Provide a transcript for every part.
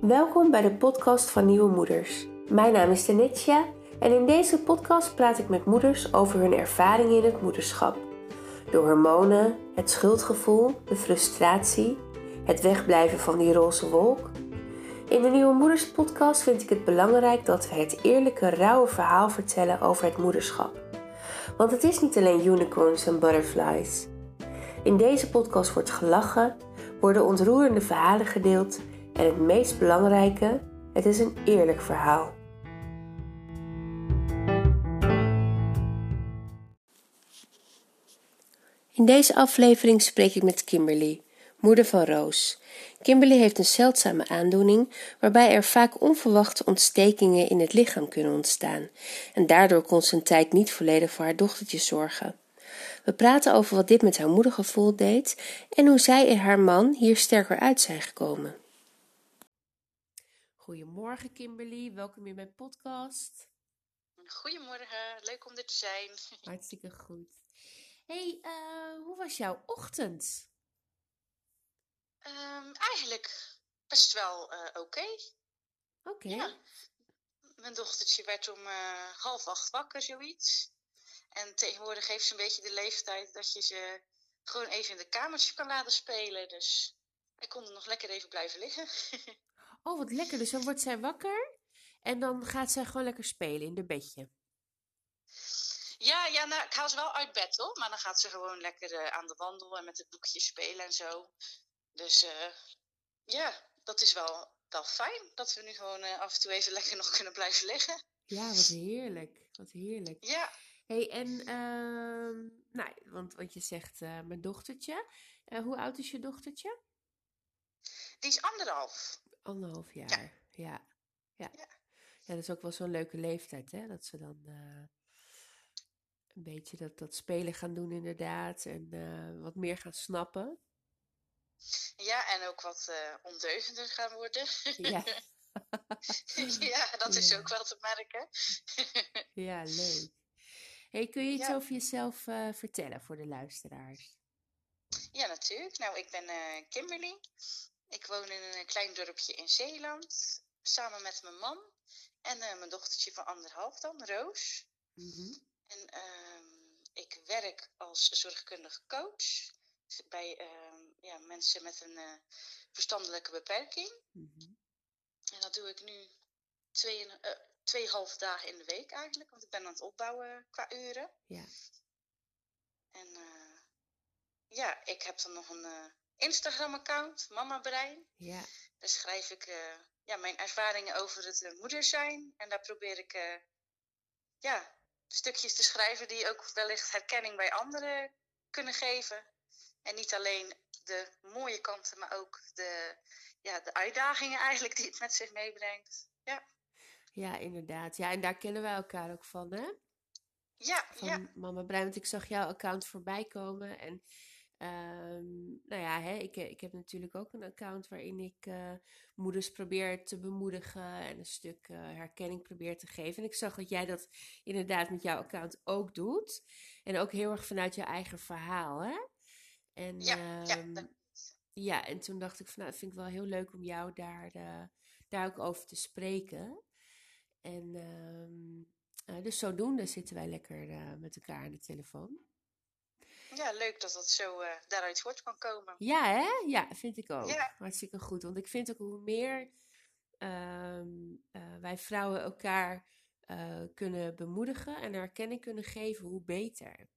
Welkom bij de podcast van Nieuwe Moeders. Mijn naam is Tenetsja en in deze podcast praat ik met moeders over hun ervaringen in het moederschap. De hormonen, het schuldgevoel, de frustratie, het wegblijven van die roze wolk. In de Nieuwe Moeders podcast vind ik het belangrijk dat we het eerlijke, rauwe verhaal vertellen over het moederschap. Want het is niet alleen unicorns en butterflies. In deze podcast wordt gelachen, worden ontroerende verhalen gedeeld en het meest belangrijke, het is een eerlijk verhaal. In deze aflevering spreek ik met Kimberly, moeder van Roos. Kimberly heeft een zeldzame aandoening waarbij er vaak onverwachte ontstekingen in het lichaam kunnen ontstaan en daardoor kon ze een tijd niet volledig voor haar dochtertje zorgen. We praten over wat dit met haar moedergevoel deed en hoe zij en haar man hier sterker uit zijn gekomen. Goedemorgen Kimberly, welkom in mijn podcast. Goedemorgen, leuk om er te zijn. Hartstikke goed. hey, uh, hoe was jouw ochtend? Um, eigenlijk best wel uh, oké. Okay. Oké. Okay. Ja. Mijn dochtertje werd om uh, half acht wakker, zoiets. En tegenwoordig heeft ze een beetje de leeftijd dat je ze gewoon even in de kamertje kan laten spelen. Dus ik kon er nog lekker even blijven liggen. oh, wat lekker. Dus dan wordt zij wakker en dan gaat zij gewoon lekker spelen in de bedje. Ja, ja nou, ik haal ze wel uit bed hoor. Maar dan gaat ze gewoon lekker uh, aan de wandel en met het boekje spelen en zo. Dus uh, ja, dat is wel, wel fijn dat we nu gewoon uh, af en toe even lekker nog kunnen blijven liggen. Ja, wat heerlijk. Wat heerlijk. Ja. hey, en uh, nou, want wat je zegt, mijn dochtertje. hoe oud is je dochtertje? Die is anderhalf. Anderhalf jaar, ja. Ja, ja. ja. dat is ook wel zo'n leuke leeftijd, hè? Dat ze dan een beetje dat, dat spelen gaan doen inderdaad. En wat meer gaan snappen. Ja, en ook wat uh, ondeugender gaan worden. Ja. ja, dat is ja. ook wel te merken. ja, leuk. Hey, kun je iets ja. over jezelf uh, vertellen voor de luisteraars? Ja, natuurlijk. Nou, ik ben uh, Kimberly. Ik woon in een klein dorpje in Zeeland. Samen met mijn man en mijn dochtertje van anderhalf dan, Roos. Mm -hmm. En ik werk als zorgkundig coach bij uh, ja, mensen met een uh, verstandelijke beperking. Mm -hmm. En dat doe ik nu twee, uh, tweeënhalf dagen in de week eigenlijk, want ik ben aan het opbouwen qua uren. Ja. En uh, ja, ik heb dan nog een Instagram-account, Mama Brein. Ja. Daar schrijf ik ja, mijn ervaringen over het moeder zijn. En daar probeer ik ja, stukjes te schrijven die ook wellicht herkenning bij anderen kunnen geven. En niet alleen de mooie kanten, maar ook de, ja, de uitdagingen eigenlijk die het met zich meebrengt. Ja. Ja, inderdaad. Ja, en daar kennen wij elkaar ook van, hè? Ja, van ja. Mama Brein, want ik zag jouw account voorbij komen. En um, nou ja, hè, ik, ik heb natuurlijk ook een account waarin ik uh, moeders probeer te bemoedigen en een stuk uh, herkenning probeer te geven. En ik zag dat jij dat inderdaad met jouw account ook doet. En ook heel erg vanuit je eigen verhaal, hè? En, ja, um, ja, ja, en toen dacht ik van nou, vind ik wel heel leuk om jou daar, uh, daar ook over te spreken. En um, uh, dus zodoende zitten wij lekker met elkaar aan de telefoon. Ja, leuk dat dat zo daaruit voort kan komen. Ja, hè? Ja, vind ik ook. Ja. Hartstikke goed. Want ik vind ook hoe meer um, wij vrouwen elkaar kunnen bemoedigen en erkenning kunnen geven, hoe beter.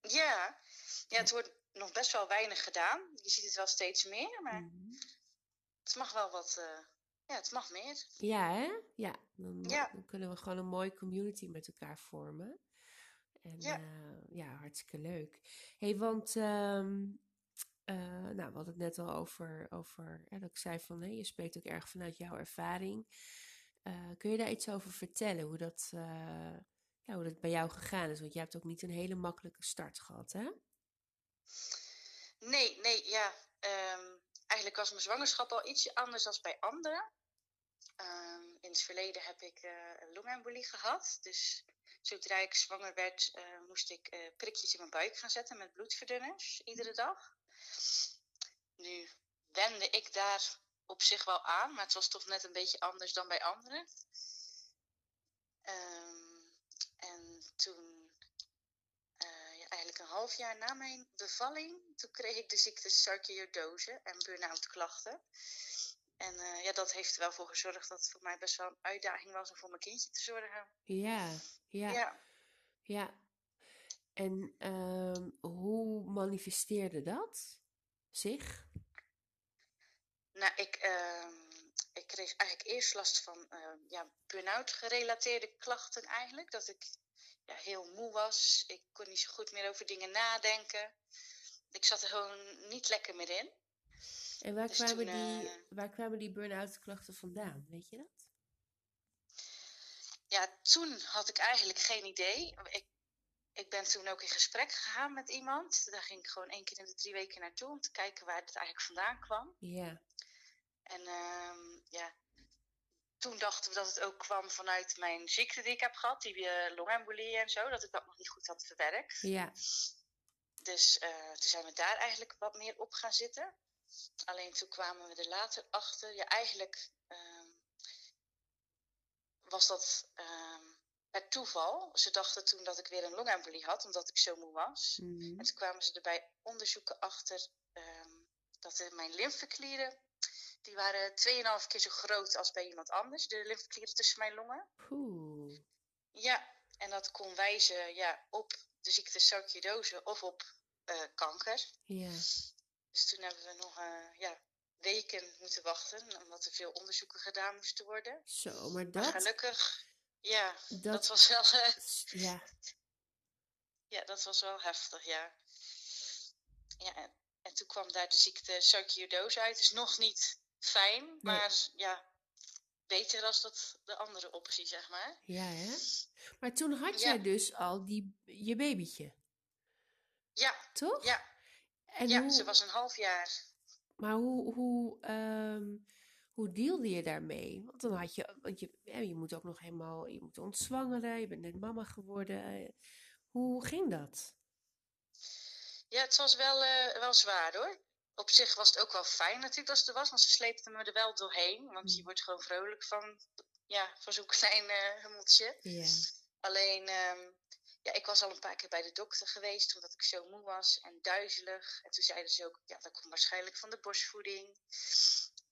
Ja, ja, het wordt nog best wel weinig gedaan. Je ziet het wel steeds meer, maar mm -hmm. het mag wel wat. Ja, het mag meer. Ja, hè? Ja dan, ja. dan, kunnen we gewoon een mooie community met elkaar vormen. En ja, uh, ja hartstikke leuk. hey, want um, uh, nou, we hadden het net al over, over hè, dat ik zei van hè, je spreekt ook erg vanuit jouw ervaring. kun je daar iets over vertellen? Hoe dat, ja, hoe dat bij jou gegaan is? Want je hebt ook niet een hele makkelijke start gehad, hè? Nee, nee, ja. Um, eigenlijk was mijn zwangerschap al ietsje anders dan bij anderen. Um, in het verleden heb ik uh, een longembolie gehad. Dus zodra ik zwanger werd, uh, moest ik uh, prikjes in mijn buik gaan zetten met bloedverdunners iedere dag. Nu wende ik daar op zich wel aan, maar het was toch net een beetje anders dan bij anderen. Ehm, en toen, eh, ja, eigenlijk een half jaar na mijn bevalling, toen kreeg ik de ziekte sarcoidose en burn-out klachten. En eh, ja, dat heeft er wel voor gezorgd dat het voor mij best wel een uitdaging was om voor mijn kindje te zorgen. Ja, ja, ja. Ja, En ehm, hoe manifesteerde dat zich? nou, ik, ehm, ik kreeg eigenlijk eerst last van ehm, ja, burn-out gerelateerde klachten eigenlijk. Dat ik ja, heel moe was. Ik kon niet zo goed meer over dingen nadenken. Ik zat er gewoon niet lekker meer in. En waar, Dus kwamen, toen, die, eh, waar kwamen die burn-out klachten vandaan? Weet je dat? Ja, toen had ik eigenlijk geen idee. Ik, ik ben toen ook in gesprek gegaan met iemand. Daar ging ik gewoon één keer in de drie weken naartoe om te kijken waar het eigenlijk vandaan kwam. Ja, En ehm, ja, toen dachten we dat het ook kwam vanuit mijn ziekte die ik heb gehad, die uh, longembolie en zo, dat ik dat nog niet goed had verwerkt. ja, Dus eh, toen zijn we daar eigenlijk wat meer op gaan zitten. Alleen toen kwamen we er later achter. Ja, eigenlijk ehm, was dat ehm, per toeval. Ze dachten toen dat ik weer een longembolie had, omdat ik zo moe was. mhm, En toen kwamen ze er bij onderzoeken achter ehm, dat mijn lymfeklieren, die waren 2,5 keer zo groot als bij iemand anders, de lymfeklieren tussen mijn longen. Poeh. Ja, en dat kon wijzen ja, op de ziekte sarcoidose of op eh, kanker. Ja, Dus toen hebben we nog eh, ja, weken moeten wachten, omdat er veel onderzoeken gedaan moesten worden. zo, maar Maar dat, gelukkig, ja, dat, dat, was wel, eh, ja, ja, dat was wel heftig, ja. Ja, en, en toen kwam daar de ziekte sarcoidose uit. Dus nog niet fijn, maar ja, beter als dat de andere optie, zeg maar. ja, hè? Maar toen had Ja. jij dus al die, je babytje, Ja, toch? ja, En ja, hoe, ze was een half jaar. Maar hoe, hoe, ehm, hoe dealde je daarmee? Want dan had je, want je, ja, je moet ook nog helemaal, je moet ontzwangeren, je bent net mama geworden. Hoe ging dat? Ja, het was wel, eh, wel zwaar hoor. Op zich was het ook wel fijn natuurlijk dat ze er was, want ze sleepte me er wel doorheen. Want je Mm. wordt gewoon vrolijk van, ja, van zo'n klein hummeltje. Ja, Alleen, ehm, ja, ik was al een paar keer bij de dokter geweest omdat ik zo moe was en duizelig. En toen zeiden ze ook, ja, dat komt waarschijnlijk van de borstvoeding.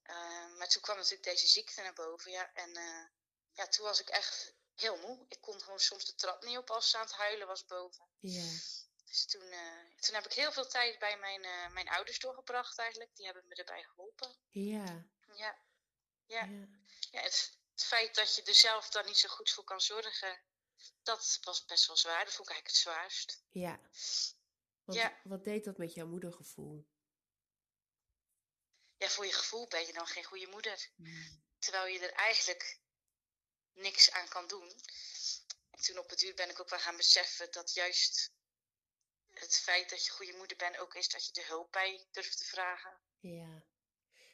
Ehm, maar toen kwam natuurlijk deze ziekte naar boven, ja. En eh, ja, toen was ik echt heel moe. Ik kon gewoon soms de trap niet op als ze aan het huilen was boven. ja, Dus toen, eh, toen heb ik heel veel tijd bij mijn, eh, mijn ouders doorgebracht eigenlijk. Die hebben me erbij geholpen. ja, Ja, ja. ja. ja het, het feit dat je er zelf dan niet zo goed voor kan zorgen, dat was best wel zwaar. Dat vond ik eigenlijk het zwaarst. ja. Want Ja. wat deed dat met jouw moedergevoel? Ja, voor je gevoel ben je dan geen goede moeder. Mm, Terwijl je er eigenlijk niks aan kan doen. En toen op het duur ben ik ook wel gaan beseffen dat juist het feit dat je goede moeder bent ook is dat je er hulp bij durft te vragen. Ja.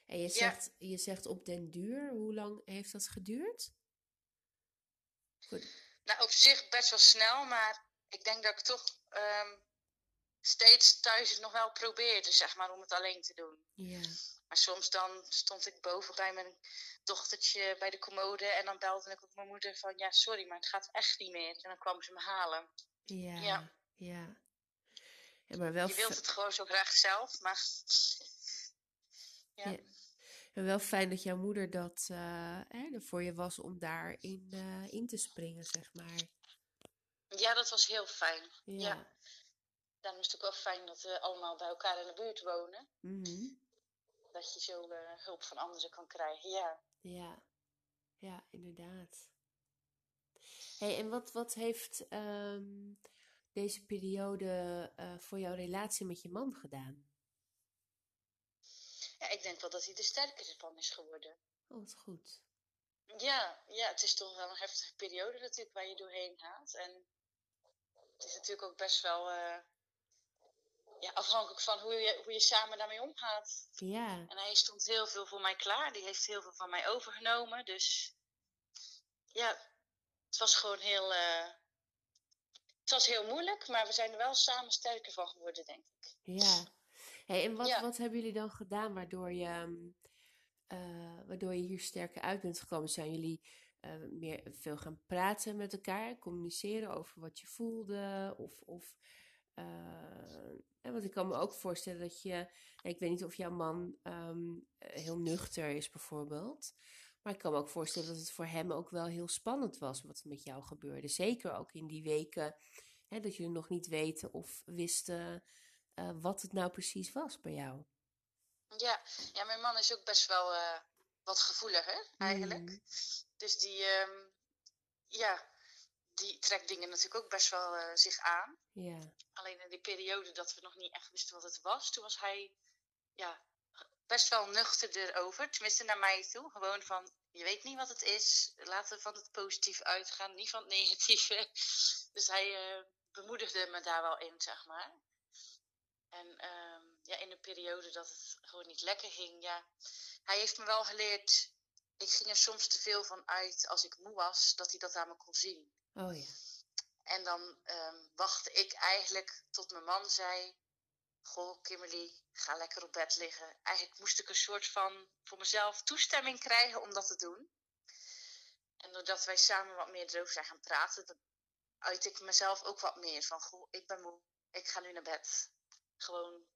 En je Ja. zegt, je zegt op den duur, hoe lang heeft dat geduurd? Goed. Nou, op zich best wel snel, maar ik denk dat ik toch ehm, steeds thuis het nog wel probeerde, zeg maar, om het alleen te doen. Ja, Maar soms dan stond ik boven bij mijn dochtertje bij de commode en dan belde ik op mijn moeder van, ja, sorry, maar het gaat echt niet meer. En dan kwam ze me halen. ja, Ja. ja. Ja, maar wel, Je wilt het gewoon zo graag zelf, maar... Ja. Ja. En wel fijn dat jouw moeder dat eh, er voor je was om daarin eh, in te springen, zeg maar. ja, dat was heel fijn. Ja. Ja. Daarom is het ook wel fijn dat we allemaal bij elkaar in de buurt wonen. Mhm. Dat je zo eh, hulp van anderen kan krijgen, ja. Ja, ja, inderdaad. Hey, en wat, wat heeft ehm, deze periode voor jouw relatie met je man gedaan? Ja. Ik denk wel dat hij er sterker van is geworden. Oh, wat goed. Ja, ja, het is toch wel een heftige periode natuurlijk waar je doorheen gaat. En het is natuurlijk ook best wel eh, ja, afhankelijk van hoe je, hoe je samen daarmee omgaat. Ja, En hij stond heel veel voor mij klaar. Die heeft heel veel van mij overgenomen. Dus ja, het was gewoon heel. eh, het was heel moeilijk, maar we zijn er wel samen sterker van geworden, denk ik. ja. Hey, en wat, Ja. wat hebben jullie dan gedaan waardoor je, ehm, eh, waardoor je hier sterker uit bent gekomen? Zijn jullie uh, meer veel gaan praten met elkaar, communiceren over wat je voelde? Of, of uh, want ik kan me ook voorstellen dat je, ik weet niet of jouw man um, heel nuchter is bijvoorbeeld, maar ik kan me ook voorstellen dat het voor hem ook wel heel spannend was wat met jou gebeurde. Zeker ook in die weken hè, dat jullie nog niet weten of wisten uh, wat het nou precies was bij jou. Ja, ja mijn man is ook best wel uh, wat gevoeliger eigenlijk. Mm. Dus die, um, ja, die trekt dingen natuurlijk ook best wel uh, zich aan. Ja. Alleen in die periode dat we nog niet echt wisten wat het was, toen was hij ja, best wel nuchter erover. Tenminste naar mij toe. Gewoon van, je weet niet wat het is. Laten we van het positief uitgaan, niet van het negatieve. Dus hij uh, bemoedigde me daar wel in, zeg maar. En um, ja, in een periode dat het gewoon niet lekker ging, ja. Hij heeft me wel geleerd, ik ging er soms te veel van uit als ik moe was, dat hij dat aan me kon zien. Oh ja. En dan um, wachtte ik eigenlijk tot mijn man zei: Goh, Kimberly, ga lekker op bed liggen. Eigenlijk moest ik een soort van voor mezelf toestemming krijgen om dat te doen. En doordat wij samen wat meer erover zijn gaan praten, uit ik mezelf ook wat meer van: Goh, ik ben moe, ik ga nu naar bed. Gewoon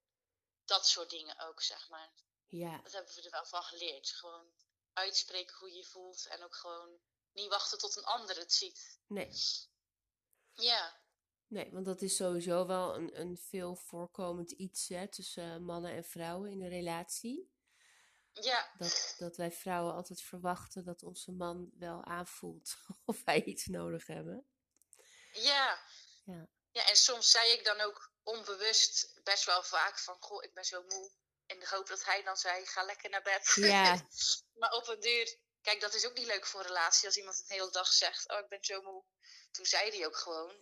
dat soort dingen ook, zeg maar. Ja. Dat hebben we er wel van geleerd. Gewoon uitspreken hoe je je voelt en ook gewoon niet wachten tot een ander het ziet. Nee. Ja. Nee, want dat is sowieso wel een, een veel voorkomend iets hè, tussen mannen en vrouwen in een relatie. Ja. Dat, dat wij vrouwen altijd verwachten dat onze man wel aanvoelt of wij iets nodig hebben. Ja. Ja. Ja, en soms zei ik dan ook onbewust best wel vaak van, goh, ik ben zo moe. In de hoop dat hij dan zei, ga lekker naar bed. Ja. maar op een duur Kijk, dat is ook niet leuk voor een relatie als iemand een hele dag zegt: Oh, ik ben zo moe. Toen zei hij ook gewoon: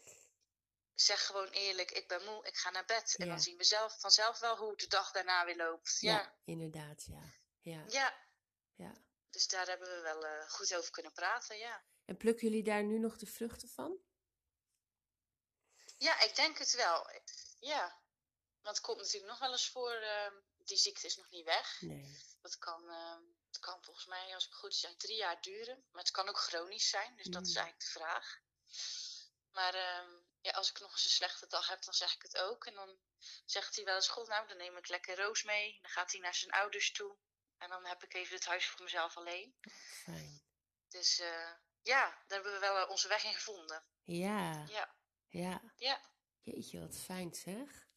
Zeg gewoon eerlijk, ik ben moe, ik ga naar bed. En dan zien we zelf, vanzelf wel hoe de dag daarna weer loopt. Ja, ja inderdaad, ja. ja. Ja. ja. Dus daar hebben we wel uh, goed over kunnen praten, ja. En plukken jullie daar nu nog de vruchten van? Ja, ik denk het wel. Ja. Want het komt natuurlijk nog wel eens voor, uh, die ziekte is nog niet weg. Nee. Dat kan. Uh, het kan volgens mij, als ik goed zeg, drie jaar duren. Maar het kan ook chronisch zijn, dus dat is mm. eigenlijk de vraag. Maar uh, ja, als ik nog eens een slechte dag heb, dan zeg ik het ook. En dan zegt hij wel eens, goed, nou, dan neem ik lekker Roos mee. Dan gaat hij naar zijn ouders toe. En dan heb ik even het huis voor mezelf alleen. Fijn. Dus uh, ja, daar hebben we wel uh, onze weg in gevonden. Ja. Ja. Ja. Ja. Jeetje, wat fijn zeg.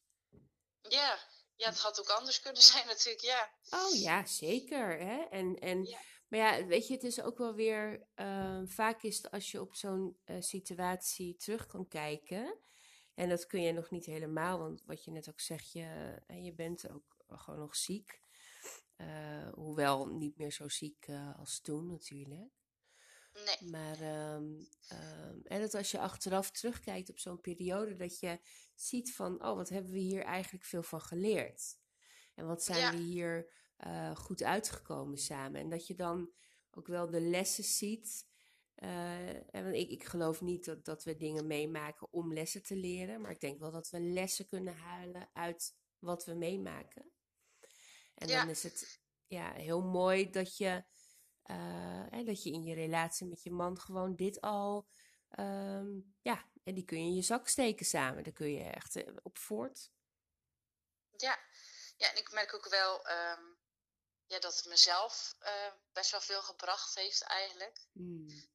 Ja, ja, het had ook anders kunnen zijn natuurlijk, ja. Oh ja, zeker. Hè? En, en, ja. Maar ja, weet je, het is ook wel weer... Uh, vaak is het als je op zo'n uh, situatie terug kan kijken... En dat kun je nog niet helemaal, want wat je net ook zegt, je, je bent ook gewoon nog ziek. Uh, hoewel niet meer zo ziek als toen natuurlijk. Nee. Maar um, um, en dat als je achteraf terugkijkt op zo'n periode, dat je ziet van, oh, wat hebben we hier eigenlijk veel van geleerd? En wat zijn ja. we hier uh, goed uitgekomen samen? En dat je dan ook wel de lessen ziet. Uh, en ik, ik geloof niet dat, dat we dingen meemaken om lessen te leren, maar ik denk wel dat we lessen kunnen halen uit wat we meemaken. En ja. dan is het ja, heel mooi dat je uh, dat je in je relatie met je man gewoon dit al, um, ja, en die kun je in je zak steken samen. Daar kun je echt uh, op voort. Ja. ja, en ik merk ook wel um, ja, dat het mezelf uh, best wel veel gebracht heeft eigenlijk. Hmm.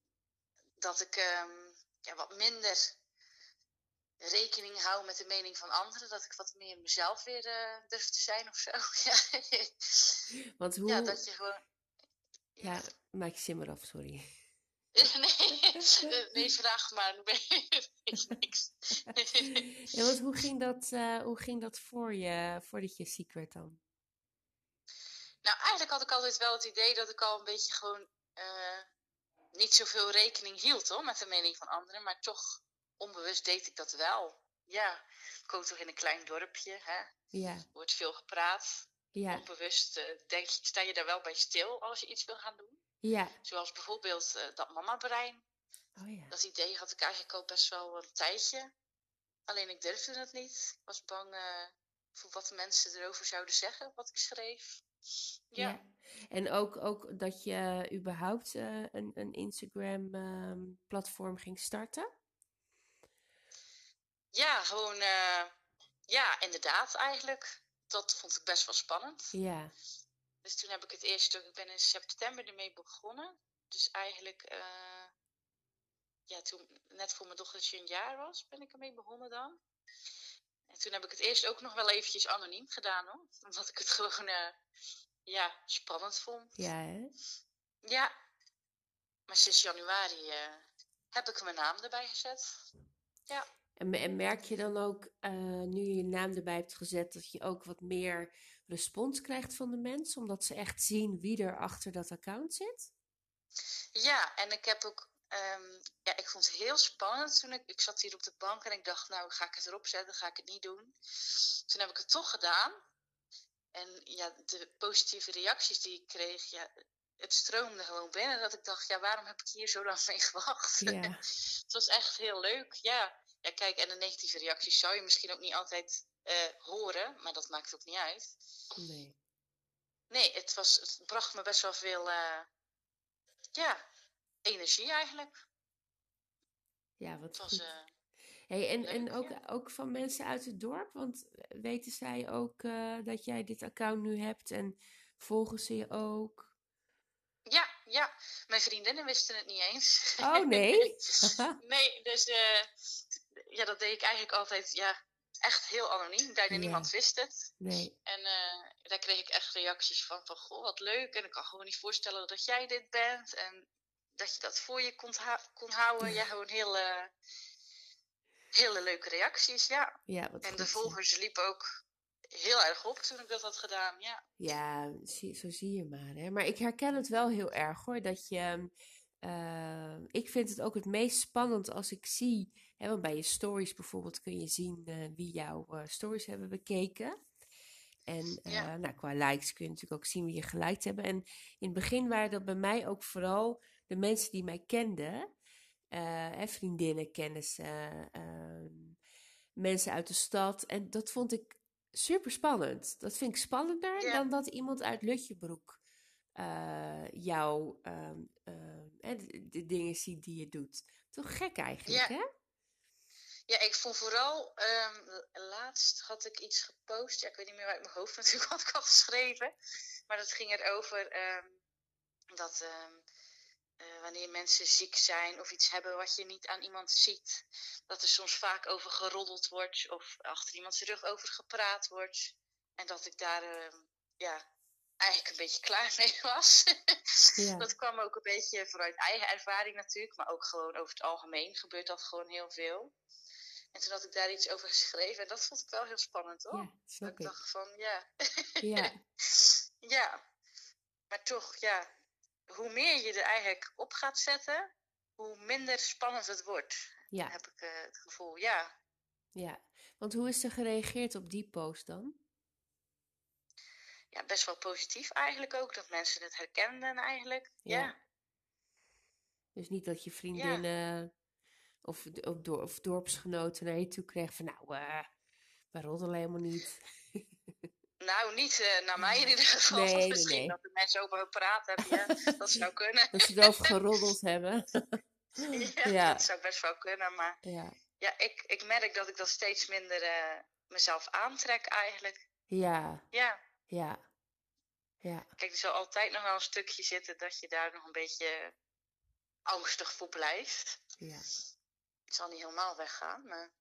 Dat ik um, ja, wat minder rekening hou met de mening van anderen. Dat ik wat meer mezelf weer durf te zijn of zo. ja. Want hoe... Ja, dat je gewoon ja, maak je simmer af, sorry. nee, nee, vraag maar. niks. ja, want hoe ging, dat, uh, hoe ging dat voor je, voordat je ziek werd dan? Nou, eigenlijk had ik altijd wel het idee dat ik al een beetje gewoon uh, niet zoveel rekening hield hoor, met de mening van anderen. Maar toch, onbewust deed ik dat wel. Ja, ik woon toch in een klein dorpje, hè? Ja. Er wordt veel gepraat. Ja. Onbewust uh, denk, sta je daar wel bij stil als je iets wil gaan doen. Ja. Zoals bijvoorbeeld uh, dat mama-brein. Oh, ja. Dat idee had ik eigenlijk al best wel een tijdje. Alleen ik durfde het niet. Ik was bang uh, voor wat de mensen erover zouden zeggen, wat ik schreef. Ja. En ook, ook dat je überhaupt eh, een, een Instagram-platform ging starten? Ja, gewoon, eh, ja, inderdaad eigenlijk. Dat vond ik best wel spannend. Ja. Dus toen heb ik het eerst, ik ben in september ermee begonnen. Dus eigenlijk, eh, ja, toen net voor mijn dochtertje een jaar was, ben ik ermee begonnen dan. En toen heb ik het eerst ook nog wel eventjes anoniem gedaan hoor. Omdat ik het gewoon, uh, ja, spannend vond. Ja, hè? Ja. Maar sinds januari uh, heb ik mijn naam erbij gezet. Ja. En, en merk je dan ook, uh, nu je je naam erbij hebt gezet, dat je ook wat meer respons krijgt van de mensen? Omdat ze echt zien wie er achter dat account zit? Ja, en ik heb ook Um, ja, ik vond het heel spannend toen ik, ik zat hier op de bank en ik dacht, nou ga ik het erop zetten, ga ik het niet doen. Toen heb ik het toch gedaan. En ja, de positieve reacties die ik kreeg, ja, het stroomde gewoon binnen. Dat ik dacht, ja, waarom heb ik hier zo lang mee gewacht? Ja. het was echt heel leuk, ja. Ja, kijk, en de negatieve reacties zou je misschien ook niet altijd uh, horen, maar dat maakt ook niet uit. Nee. Nee, het, was, het bracht me best wel veel, uh, ja, energie eigenlijk. Ja, wat was, goed. Uh, hey, en leuk, en ook, ja. ook van mensen uit het dorp? Want weten zij ook dat jij dit account nu hebt en volgen ze je ook? Ja, ja. Mijn vriendinnen wisten het niet eens. Oh, nee? nee, dus ja, dat deed ik eigenlijk altijd ja, echt heel anoniem. Bijna Ja. niemand wist het. Nee. En uh, daar kreeg ik echt reacties van, van, goh, wat leuk. En ik kan gewoon niet voorstellen dat jij dit bent. En dat je dat voor je kon, kon houden. Ja, gewoon hele, hele leuke reacties, ja. Ja, wat En goed, de ja. volgers liepen ook heel erg op toen ik dat had gedaan, ja. Ja, zie, zo zie je maar. Hè? Maar ik herken het wel heel erg hoor. Dat je. eh, ik vind het ook het meest spannend als ik zie. Want bij je stories bijvoorbeeld kun je zien eh, wie jouw eh, stories hebben bekeken. En eh, Ja. nou, qua likes kun je natuurlijk ook zien wie je geliked hebben. En in het begin waren dat bij mij ook vooral de mensen die mij kenden. hè, vriendinnen, kennissen, ehm, mensen uit de stad. En dat vond ik super spannend. Dat vind ik spannender Ja. dan dat iemand uit Lutjebroek jou ehm, ehm, de dingen ziet die je doet. Toch gek eigenlijk, Ja. hè? Ja, ik vond vooral, ehm, laatst had ik iets gepost. Ja, ik weet niet meer uit mijn hoofd natuurlijk wat ik had geschreven. Maar dat ging erover ehm dat ehm, eh, wanneer mensen ziek zijn of iets hebben wat je niet aan iemand ziet, dat er soms vaak over geroddeld wordt of achter iemands rug over gepraat wordt. En dat ik daar ja, eigenlijk een beetje klaar mee was. Ja. Dat kwam ook een beetje vanuit eigen ervaring natuurlijk, maar ook gewoon over het algemeen gebeurt dat gewoon heel veel. En toen had ik daar iets over geschreven en dat vond ik wel heel spannend hoor. Ja, dat ik dacht van ja, Ja, ja. Maar toch, ja, hoe meer je er eigenlijk op gaat zetten, hoe minder spannend het wordt. ja, Heb ik eh, het gevoel, ja. ja. Want hoe is er gereageerd op die post dan? Ja, best wel positief eigenlijk ook, dat mensen het herkenden eigenlijk. Ja. Ja, Dus niet dat je vriendinnen of, of, dor- of dorpsgenoten naar je toe kregen van nou, eh wij roddelen helemaal niet. Nou, niet eh, naar mij in ieder geval. Nee, nee, Misschien nee. dat de mensen over praten hebben, ja, dat zou kunnen. Dat ze erover geroddeld hebben. ja, Ja. dat zou best wel kunnen, maar ja. ja, ik, ik merk dat ik dat steeds minder eh, mezelf aantrek eigenlijk. Ja, Ja, ja, ja, kijk, er zal altijd nog wel een stukje zitten dat je daar nog een beetje angstig voor blijft. ja. Het zal niet helemaal weggaan, maar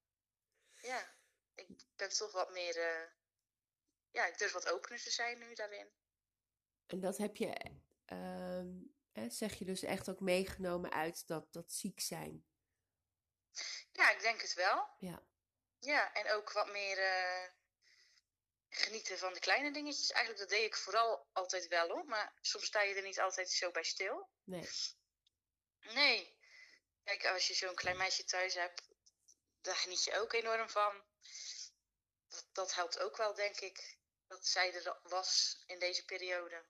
ja, ik ben toch wat meer, eh, ja, ik durf wat opener te zijn nu daarin. En dat heb je, ehm, zeg je dus echt ook meegenomen uit dat, dat ziek zijn. Ja, ik denk het wel. Ja, Ja, en ook wat meer eh, genieten van de kleine dingetjes. Eigenlijk, dat deed ik vooral altijd wel hoor. Maar soms sta je er niet altijd zo bij stil. nee. Nee. Kijk, als je zo'n klein meisje thuis hebt, daar geniet je ook enorm van. Dat, dat helpt ook wel, denk ik. Dat zij er was in deze periode.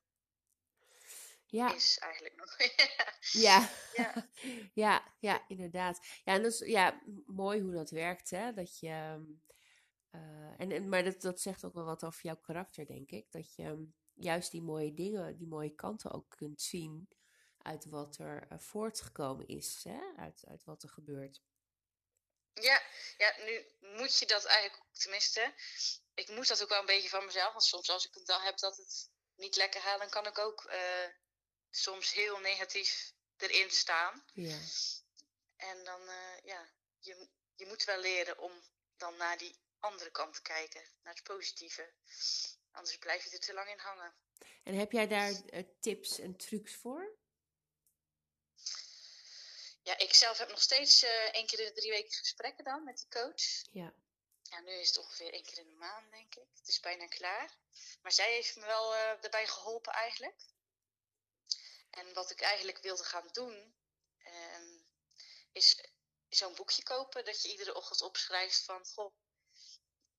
Ja, Is eigenlijk nog. ja. ja. ja, ja, inderdaad. Ja, en dat is ja, mooi hoe dat werkt, hè? Dat je, ehm, eh, en, en, maar dat, dat zegt ook wel wat over jouw karakter, denk ik. Dat je, ehm, juist die mooie dingen, die mooie kanten ook kunt zien uit wat er eh, voortgekomen is, hè? Uit, uit wat er gebeurt. Ja, ja, nu moet je dat eigenlijk ook, tenminste, ik moet dat ook wel een beetje van mezelf. Want soms als ik een dag heb dat het niet lekker gaat, dan kan ik ook eh, soms heel negatief erin staan. Ja. En dan, eh, ja, je, je moet wel leren om dan naar die andere kant te kijken, naar het positieve. Anders blijf je er te lang in hangen. En heb jij daar uh, tips en trucs voor? Ja, ik zelf heb nog steeds uh, één keer in de drie weken gesprekken dan met die coach. Ja. Ja, nu is het ongeveer één keer in de maand, denk ik. Het is bijna klaar. Maar zij heeft me wel uh, erbij geholpen eigenlijk. En wat ik eigenlijk wilde gaan doen, uh, is zo'n boekje kopen. Dat je iedere ochtend opschrijft van, goh,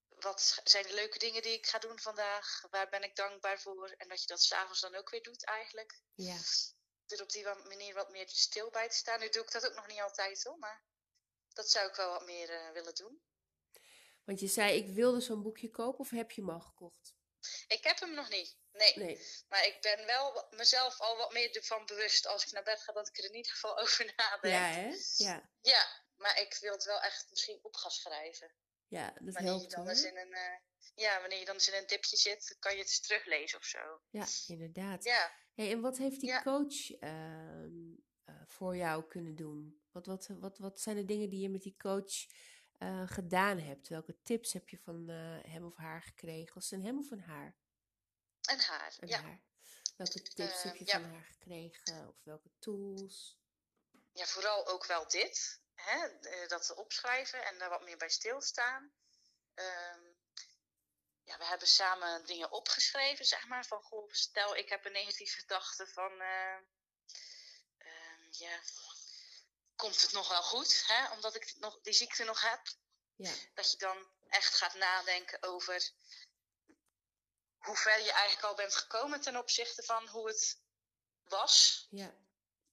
wat zijn de leuke dingen die ik ga doen vandaag? Waar ben ik dankbaar voor? En dat je dat s'avonds dan ook weer doet eigenlijk. Ja. Er op die manier wat meer stil bij te staan. Nu doe ik dat ook nog niet altijd hoor, maar dat zou ik wel wat meer uh, willen doen. Want je zei, ik wilde zo'n boekje kopen of heb je hem al gekocht? Ik heb hem nog niet, nee. nee. Maar ik ben wel mezelf al wat meer ervan bewust als ik naar bed ga, dat ik er in ieder geval over nadenk. Ja, hè? Ja. Ja, maar ik wil het wel echt misschien op gaan schrijven. Ja, dat wanneer helpt je dan eens in een, uh, ja, wanneer je dan eens in een dipje zit, kan je het eens teruglezen of zo. Ja, inderdaad. Ja. Hey, en wat heeft die Ja. coach uh, uh, voor jou kunnen doen? Wat, wat, wat, wat zijn de dingen die je met die coach uh, gedaan hebt? Welke tips heb je van hem of haar gekregen? Was het een hem of een haar? Een haar, Een ja. haar. Welke tips heb je ja. van haar gekregen? Of welke tools? Ja, vooral ook wel dit. Hè? eh, Dat opschrijven en daar wat meer bij stilstaan. Um, ja, we hebben samen dingen opgeschreven, zeg maar. Van, goh, stel ik heb een negatieve gedachte van... Uh, uh, ja, komt het nog wel goed? Hè? Omdat ik nog, die ziekte nog heb. Ja. Dat je dan echt gaat nadenken over... hoe ver je eigenlijk al bent gekomen ten opzichte van hoe het was. Ja.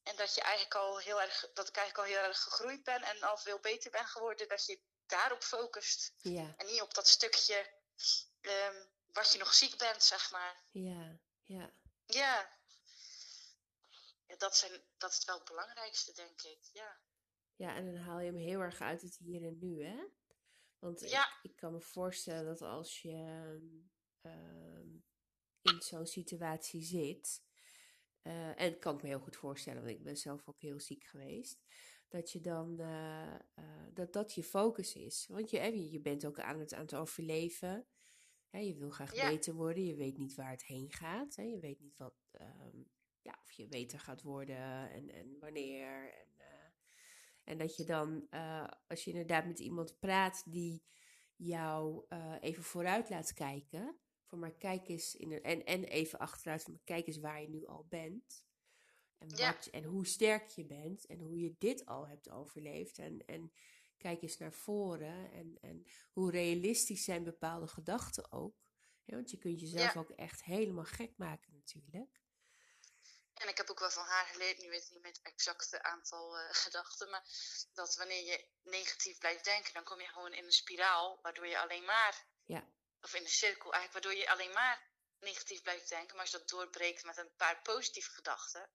En dat je eigenlijk al heel erg, dat ik eigenlijk al heel erg gegroeid ben en al veel beter ben geworden, dat je daarop focust. Ja. En niet op dat stukje um, wat je nog ziek bent, zeg maar. Ja, ja. Ja. ja dat, zijn, dat is wel het belangrijkste, denk ik. Ja. Ja, en dan haal je hem heel erg uit het hier en nu, hè? Want ja. ik, ik, kan me voorstellen dat als je um, in zo'n situatie zit, uh, en kan ik me heel goed voorstellen, want ik ben zelf ook heel ziek geweest. Dat je dan, uh, uh, dat dat je focus is. Want je, je bent ook aan het, aan het overleven. Je wil graag ja. beter worden. Je weet niet waar het heen gaat. Hè. Je weet niet wat, um, ja, of je beter gaat worden en, en wanneer. En, en dat je dan, als je inderdaad met iemand praat die jou even vooruit laat kijken voor maar kijk eens in een, en, en even achteruit, maar kijk eens waar je nu al bent. En, wat, ja. en hoe sterk je bent en hoe je dit al hebt overleefd. En, en kijk eens naar voren en, en hoe realistisch zijn bepaalde gedachten ook. Ja, want je kunt jezelf ja. ook echt helemaal gek maken natuurlijk. En ik heb ook wel van haar geleerd, nu weet ik niet met het exacte aantal uh, gedachten, maar dat wanneer je negatief blijft denken, dan kom je gewoon in een spiraal, waardoor je alleen maar ja of in een cirkel eigenlijk, waardoor je alleen maar negatief blijft denken. Maar als je dat doorbreekt met een paar positieve gedachten,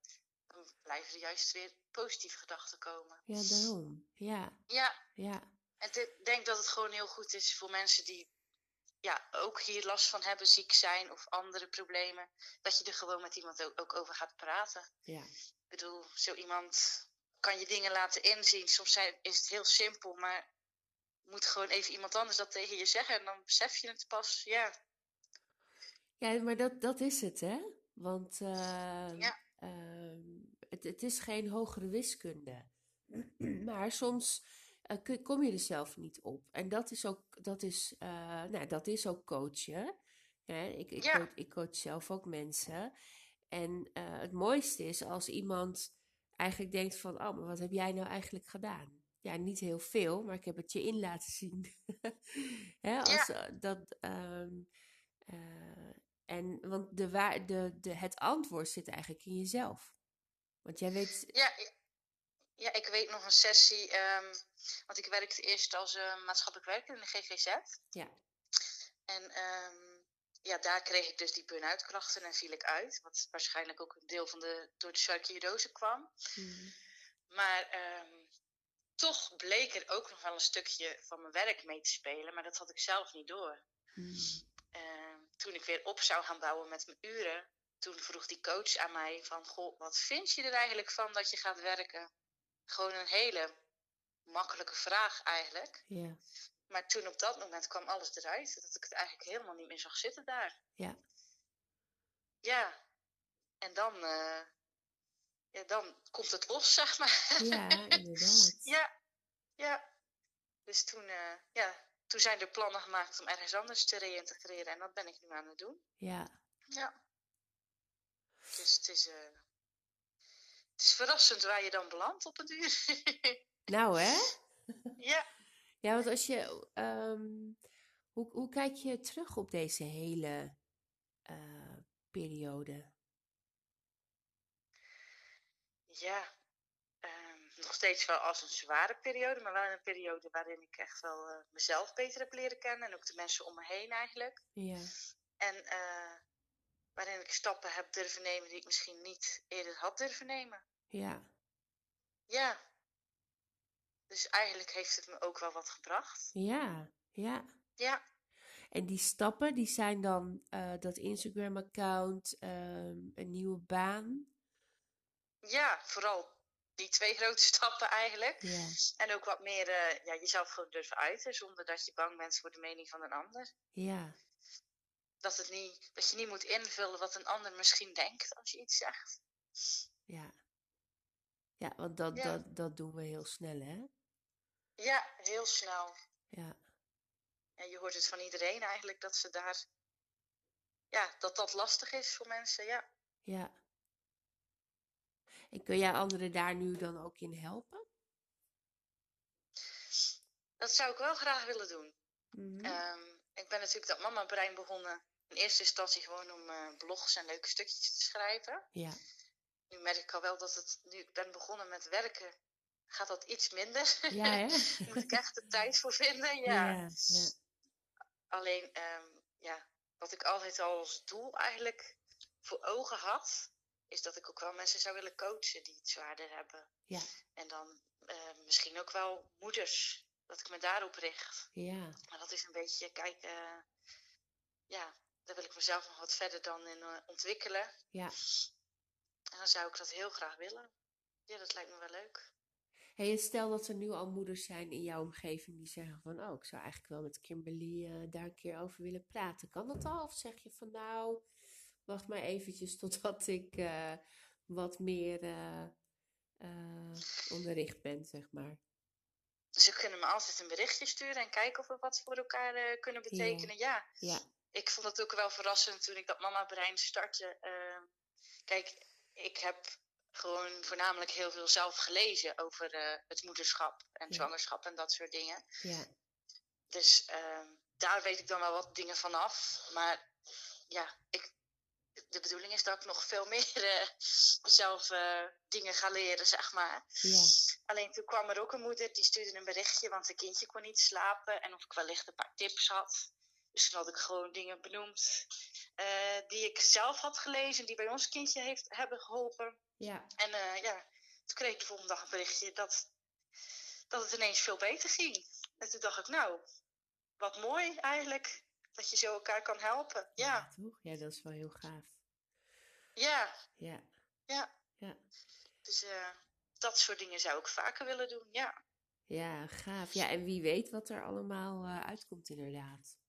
dan blijven er juist weer positieve gedachten komen. Ja, daarom. Ja. Ja. Ja. En ik denk dat het gewoon heel goed is voor mensen die ja, ook hier last van hebben, ziek zijn of andere problemen, dat je er gewoon met iemand ook, over gaat praten. Ja. Ik bedoel, zo iemand kan je dingen laten inzien. Soms zijn, is het heel simpel, maar moet gewoon even iemand anders dat tegen je zeggen en dan besef je het pas, ja. Ja, maar dat, dat is het, hè? Want uh, ja. uh, het, het is geen hogere wiskunde. maar soms uh, kom je er zelf niet op. En dat is ook, dat is, nou, dat is ook coachen. Ik, ik, ja. coach, ik coach zelf ook mensen. En uh, het mooiste is als iemand eigenlijk denkt van, oh, maar wat heb jij nou eigenlijk gedaan? ja, niet heel veel, maar ik heb het je in laten zien. Hè, als, ja. dat, um, uh, en, want de, de, de, het antwoord zit eigenlijk in jezelf. Want jij weet. Ja, ja ik weet nog een sessie. Um, want ik werkte eerst als uh, maatschappelijk werker in de GGZ. Ja. En um, ja, daar kreeg ik dus die burn-out klachten en viel ik uit. Wat waarschijnlijk ook een deel van de, door de sarcoidose kwam. Mm. Maar ehm, toch bleek er ook nog wel een stukje van mijn werk mee te spelen. Maar dat had ik zelf niet door. Mm. Ehm, toen ik weer op zou gaan bouwen met mijn uren, toen vroeg die coach aan mij van, goh, wat vind je er eigenlijk van dat je gaat werken? Gewoon een hele makkelijke vraag eigenlijk. Ja, Maar toen op dat moment kwam alles eruit, dat ik het eigenlijk helemaal niet meer zag zitten daar. ja, Ja, en dan, eh, ja, dan komt het los, zeg maar. ja, inderdaad. ja, ja. Dus toen, eh, ja, toen zijn er plannen gemaakt om ergens anders te reïntegreren en dat ben ik nu aan het doen. Ja, Ja. Dus het is, eh, het is verrassend waar je dan belandt op een duur. nou hè? ja. Ja, want als je, ehm, hoe, hoe kijk je terug op deze hele eh, periode? Ja, ehm, nog steeds wel als een zware periode, maar wel een periode waarin ik echt wel eh, mezelf beter heb leren kennen en ook de mensen om me heen eigenlijk. Ja, En eh, waarin ik stappen heb durven nemen die ik misschien niet eerder had durven nemen. ja, Ja. Dus eigenlijk heeft het me ook wel wat gebracht. ja, ja. Ja, En die stappen, die zijn dan eh, dat Instagram-account, ehm, een nieuwe baan. ja, vooral die twee grote stappen eigenlijk. Ja, En ook wat meer eh, ja, jezelf gewoon durven uiten, zonder dat je bang bent voor de mening van een ander. ja, Dat, het niet, dat je niet moet invullen wat een ander misschien denkt als je iets zegt. ja. Ja, want dat, Ja. dat, dat doen we heel snel, hè? Ja, heel snel. Ja, En je hoort het van iedereen eigenlijk dat ze daar. Ja, dat dat lastig is voor mensen. Ja. ja. En kun jij anderen daar nu dan ook in helpen? Dat zou ik wel graag willen doen. Mhm. Ehm, ik ben natuurlijk dat mama-brein begonnen. In eerste instantie gewoon om eh, blogs en leuke stukjes te schrijven. Ja, Nu merk ik al wel dat het, nu ik ben begonnen met werken, gaat dat iets minder. ja, hè? Moet ik echt de tijd voor vinden, ja. ja, ja. Alleen, ehm, ja, wat ik altijd al als doel eigenlijk voor ogen had, is dat ik ook wel mensen zou willen coachen die het zwaarder hebben. Ja. En dan eh, misschien ook wel moeders, dat ik me daarop richt. ja. Maar dat is een beetje, kijk, eh, ja, daar wil ik mezelf nog wat verder dan in eh, ontwikkelen. Ja. En dan zou ik dat heel graag willen. Ja, dat lijkt me wel leuk. Hey, en stel dat er nu al moeders zijn in jouw omgeving die zeggen van, oh, ik zou eigenlijk wel met Kimberly eh, daar een keer over willen praten. Kan dat al? Of zeg je van, nou, wacht maar eventjes totdat ik eh, wat meer onderricht ben, zeg maar. Ze kunnen me altijd een berichtje sturen en kijken of we wat voor elkaar kunnen betekenen. Ja. Ja, ik vond het ook wel verrassend toen ik dat mama-brein startte. Eh, kijk, ik heb gewoon voornamelijk heel veel zelf gelezen over eh, het moederschap en Ja. zwangerschap en dat soort dingen. ja, Dus ehm, daar weet ik dan wel wat dingen van af. Maar ja, ik, de bedoeling is dat ik nog veel meer eh, zelf eh, dingen ga leren, zeg maar. ja, Alleen toen kwam er ook een moeder die stuurde een berichtje, want een kindje kon niet slapen. En of ik wellicht een paar tips had. Dus toen had ik gewoon dingen benoemd eh, die ik zelf had gelezen, die bij ons kindje heeft, hebben geholpen. ja, En eh, ja, toen kreeg ik de volgende dag een berichtje dat, dat het ineens veel beter ging. En toen dacht ik, nou, wat mooi eigenlijk, dat je zo elkaar kan helpen. Ja, toch? Ja, dat is wel heel gaaf. ja, Ja, ja. ja, Dus eh, dat soort dingen zou ik vaker willen doen, ja. ja, gaaf. Ja, en wie weet wat er allemaal uitkomt inderdaad.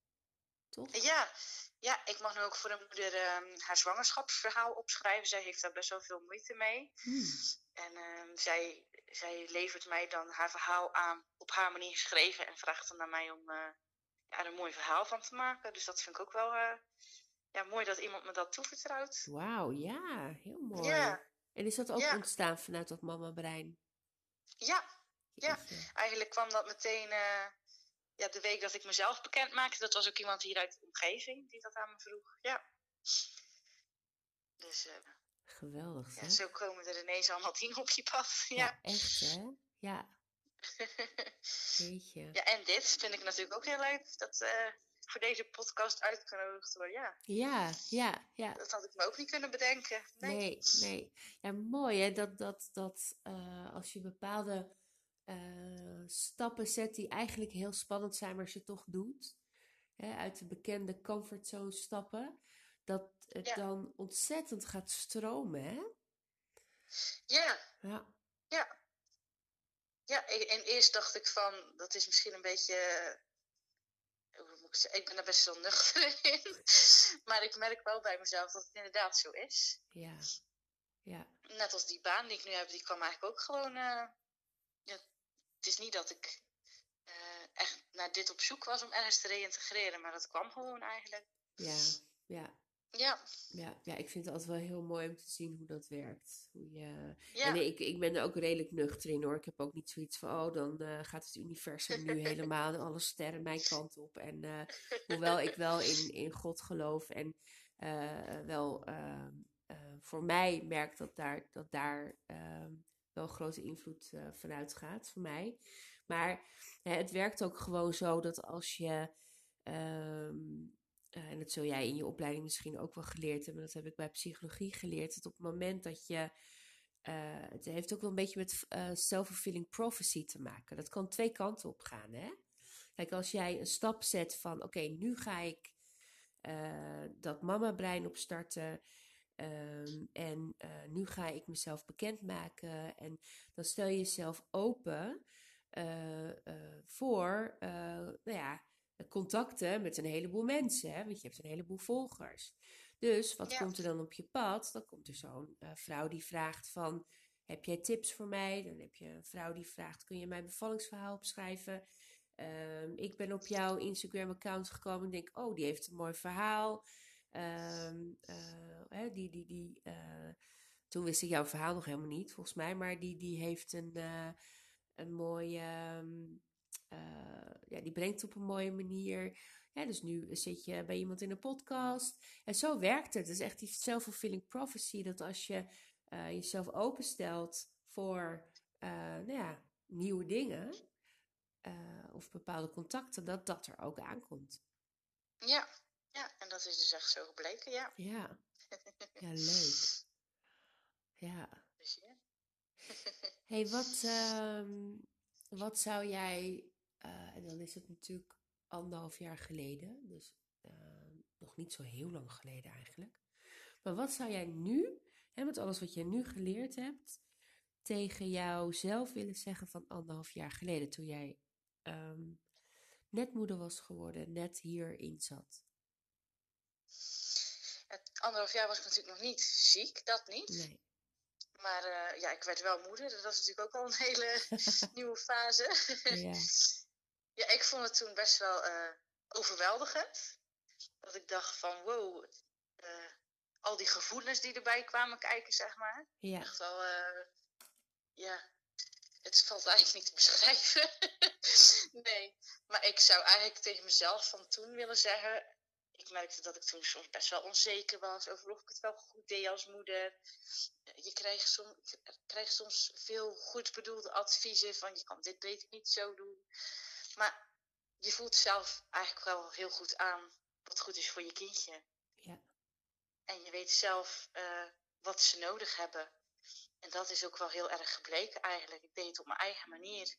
Toch? Ja, ja, ik mag nu ook voor een moeder ehm, haar zwangerschapsverhaal opschrijven. Zij heeft daar best wel veel moeite mee. Hmm. En ehm, zij, zij levert mij dan haar verhaal aan, op haar manier geschreven. En vraagt dan aan mij om eh, ja, er een mooi verhaal van te maken. Dus dat vind ik ook wel eh, ja, mooi dat iemand me dat toevertrouwt. Wauw, ja, heel mooi. Ja, En is dat ook Ja. ontstaan vanuit dat mama-brein? ja, Ja. Jeetje. eigenlijk kwam dat meteen eh, ja, de week dat ik mezelf bekend maakte. Dat was ook iemand hier uit de omgeving die dat aan me vroeg. Ja. Dus eh, Geweldig, ja, hè? zo komen er ineens allemaal dingen op je pad. Ja, Ja. echt, hè? Ja, jeetje. ja, en dit vind ik natuurlijk ook heel leuk. Dat, eh, voor deze podcast uitgenodigd word. Ja. Ja, ja, ja. Dat had ik me ook niet kunnen bedenken. Nee, Nee, nee. Ja, mooi hè, dat, dat, dat eh, als je bepaalde eh, stappen zet die eigenlijk heel spannend zijn, maar het toch doet, hè, uit de bekende comfortzone stappen, dat het Ja. dan ontzettend gaat stromen, hè? Ja, Ja, ja. Ja, en en eerst dacht ik van, dat is misschien een beetje, eh, ik ben er best wel nuchter in. Maar ik merk wel bij mezelf dat het inderdaad zo is. ja, ja, Net als die baan die ik nu heb, die kwam eigenlijk ook gewoon, eh, het is niet dat ik eh, echt naar dit op zoek was om ergens te reïntegreren, maar dat kwam gewoon eigenlijk. ja, ja, Ja, ja, ja. Ik vind het altijd wel heel mooi om te zien hoe dat werkt. Hoe je... ja, En ik, ik ben er ook redelijk nuchter in hoor. Ik heb ook niet zoiets van, oh, dan eh, gaat het universum nu helemaal en alle sterren mijn kant op. En eh, hoewel ik wel in, in God geloof en wel ehm, eh, voor mij merk dat daar, dat daar ehm, wel grote invloed eh, vanuit gaat, voor mij. Maar hè, het werkt ook gewoon zo dat als je, ehm, eh, en dat zul jij in je opleiding misschien ook wel geleerd hebben, dat heb ik bij psychologie geleerd, dat op het moment dat je eh, het heeft ook wel een beetje met eh, self-fulfilling prophecy te maken. Dat kan twee kanten op gaan, hè? Kijk, als jij een stap zet van, oké, nu ga ik dat mama-brein opstarten. Ehm, en eh, nu ga ik mezelf bekendmaken. En dan stel je jezelf open eh, eh, voor, nou ja, contacten met een heleboel mensen. Hè? Want je hebt een heleboel volgers. Dus wat Ja. komt er dan op je pad? Dan komt er zo'n vrouw die vraagt van... Heb jij tips voor mij? Dan heb je een vrouw die vraagt: Kun je mijn bevallingsverhaal opschrijven? Ehm, ik ben op jouw Instagram-account gekomen en denk: Oh, die heeft een mooi verhaal. Ehm, eh, die, die, die, eh, toen wist ik jouw verhaal nog helemaal niet, volgens mij. Maar die, die heeft een, eh, een mooie. ehm, eh, ja, die brengt op een mooie manier. Ja, dus nu zit je bij iemand in een podcast. En zo werkt het. Het is echt die self-fulfilling prophecy. Dat als je eh, jezelf openstelt voor nou ja, nieuwe dingen of bepaalde contacten, dat dat er ook aankomt. ja, dat is dus echt zo gebleken, ja. Ja, ja leuk. Ja. Dus ja. hey, wat, ehm, wat zou jij, eh, en dan is het natuurlijk anderhalf jaar geleden, dus eh, nog niet zo heel lang geleden eigenlijk. Maar wat zou jij nu, hè, met alles wat je nu geleerd hebt, tegen jouzelf willen zeggen van anderhalf jaar geleden, toen jij ehm, net moeder was geworden, net hierin zat? Anderhalf jaar was ik natuurlijk nog niet ziek, dat niet. Nee. Maar eh, ja, ik werd wel moeder. Dat was natuurlijk ook al een hele nieuwe fase. Ja. ja, ik vond het toen best wel eh, overweldigend. Dat ik dacht van wow, eh, al die gevoelens die erbij kwamen kijken, zeg maar. Ja. Echt wel, ja, het valt eigenlijk niet te beschrijven. nee, maar ik zou eigenlijk tegen mezelf van toen willen zeggen... Ik merkte dat ik toen soms best wel onzeker was over of ik het wel goed deed als moeder. Je krijgt soms, krijgt soms veel goed bedoelde adviezen van je kan dit beter niet zo doen. Maar je voelt zelf eigenlijk wel heel goed aan wat goed is voor je kindje. Ja. En je weet zelf eh, wat ze nodig hebben. En dat is ook wel heel erg gebleken eigenlijk. Ik deed het op mijn eigen manier.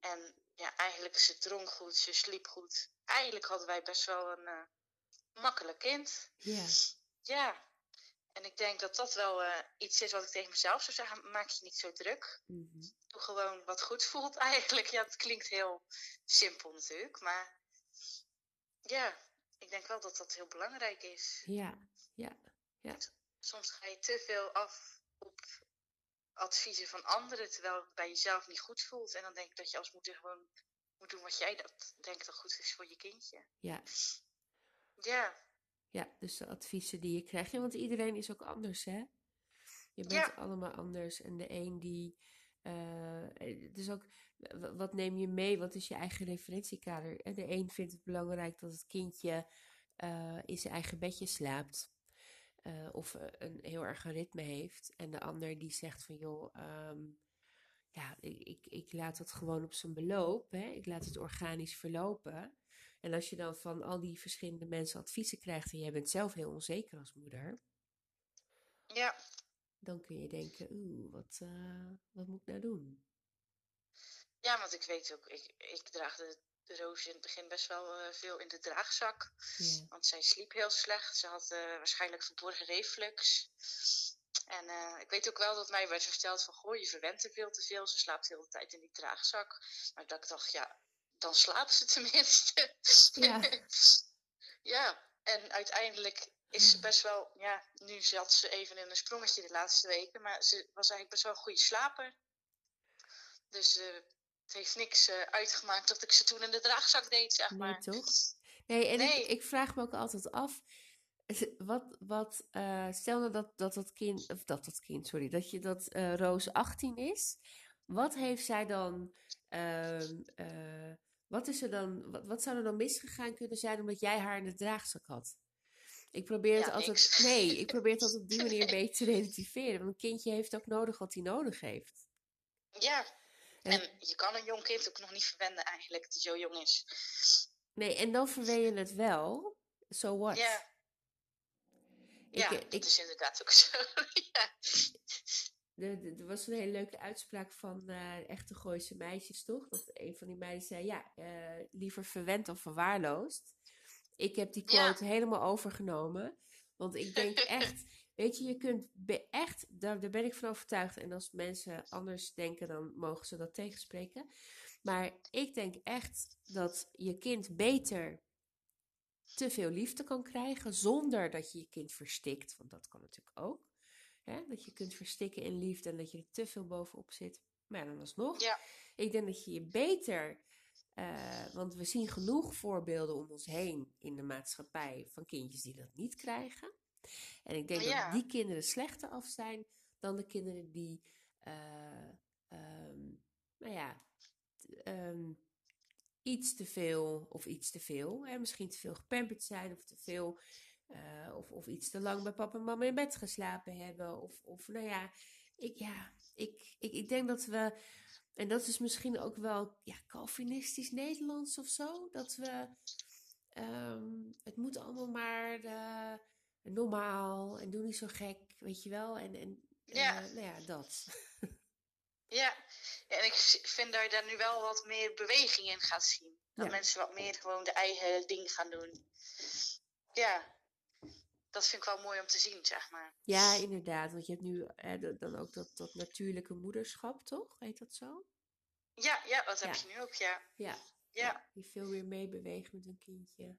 En ja, eigenlijk, ze dronk goed, ze sliep goed. Eigenlijk hadden wij best wel een eh, makkelijk kind. Ja. Ja. En ik denk dat dat wel eh, iets is wat ik tegen mezelf zou zeggen. Maak je niet zo druk. Mhm. Doe gewoon wat goed voelt eigenlijk. Ja, het klinkt heel simpel natuurlijk. Maar ja, ik denk wel dat dat heel belangrijk is. Ja. Ja. soms ga je te veel af op adviezen van anderen, terwijl het bij jezelf niet goed voelt. En dan denk ik dat je als moeder gewoon moet doen wat jij dat denkt dat goed is voor je kindje. Ja. Ja, Ja, dus de adviezen die je krijgt. Ja, want iedereen is ook anders, hè? Je bent Ja. allemaal anders. En de een die... is ook... Wat neem je mee? Wat is je eigen referentiekader? En de een vindt het belangrijk dat het kindje eh, in zijn eigen bedje slaapt. Eh, of eh, een heel erg een ritme heeft. En de ander die zegt van, joh... ehm, ja, ik, ik, ik laat het gewoon op zijn beloop. Hè? Ik laat het organisch verlopen. En als je dan van al die verschillende mensen adviezen krijgt en jij bent zelf heel onzeker als moeder, Ja, dan kun je denken, oeh, wat, eh, wat moet ik nou doen? ja, want ik weet ook, ik, ik draag de, de Roos in het begin best wel eh, veel in de draagzak. Ja, Want zij sliep heel slecht. Ze had eh, waarschijnlijk verborgen reflux. En eh, ik weet ook wel dat mij werd verteld van, goh, je verwent er veel te veel. Ze slaapt de hele tijd in die draagzak. Maar dat ik dacht, ja, dan slaapt ze tenminste. Ja. ja, en uiteindelijk is ze best wel, ja, nu zat ze even in een sprongetje de laatste weken. Maar ze was eigenlijk best wel een goede slaper. Dus het heeft niks eh, uitgemaakt dat ik ze toen in de draagzak deed, zeg nee, maar. toch? Nee, en Nee. Ik, ik vraag me ook altijd af, wat, wat, eh, stel nou dat, dat dat kind, of dat dat kind, sorry, dat je dat eh, Roos 18 is, wat heeft zij dan, ehm, eh, wat is er dan, wat, wat zou er dan misgegaan kunnen zijn omdat jij haar in de draagzak had? Ik probeer het Ja, altijd, niks. nee, ik probeer het altijd op die manier een beetje te relativeren, want een kindje heeft ook nodig wat hij nodig heeft. Ja, En- je kan een jong kind ook nog niet verwennen eigenlijk, dat hij zo jong is. Nee, en dan verwen je het wel, so what? Ja, Ik, ja eh, dat ik, is inderdaad ook zo. ja. Er, was een hele leuke uitspraak van eh, echte Gooise meisjes, toch? Dat een van die meiden zei, ja, eh, liever verwend dan verwaarloosd. Ik heb die Ja. quote helemaal overgenomen. Want ik denk echt, weet je, je kunt be- echt, daar, daar ben ik van overtuigd. En als mensen anders denken, dan mogen ze dat tegenspreken. Maar ik denk echt dat je kind beter te veel liefde kan krijgen, zonder dat je je kind verstikt. Want dat kan natuurlijk ook. Hè? Dat je kunt verstikken in liefde en dat je er te veel bovenop zit. Maar ja, dan alsnog. Ja. Ik denk dat je je beter. eh, want we zien genoeg voorbeelden om ons heen in de maatschappij van kindjes die dat niet krijgen. En ik denk Ja. dat die kinderen slechter af zijn dan de kinderen die, eh, ehm, nou ja, ehm, iets te veel of iets te veel, hè, misschien te veel gepamperd zijn of te veel, eh, of, of iets te lang bij papa en mama in bed geslapen hebben. Of, of nou ja, ik, ja ik, ik, ik denk dat we, en dat is misschien ook wel ja, Calvinistisch Nederlands of zo, dat we, ehm, het moet allemaal maar normaal en doe niet zo gek, weet je wel. En, en Ja. eh, nou ja, dat. Ja, en ik vind dat je daar nu wel wat meer beweging in gaat zien. Dat Ja. mensen wat meer gewoon de eigen ding gaan doen. Ja, dat vind ik wel mooi om te zien, zeg maar. Ja, inderdaad, want je hebt nu eh, dan ook dat, dat natuurlijke moederschap, toch? Heet dat zo? Ja, ja, dat heb Ja. je nu ook, ja. Ja. Ja, Die veel meer meebeweegt met een kindje.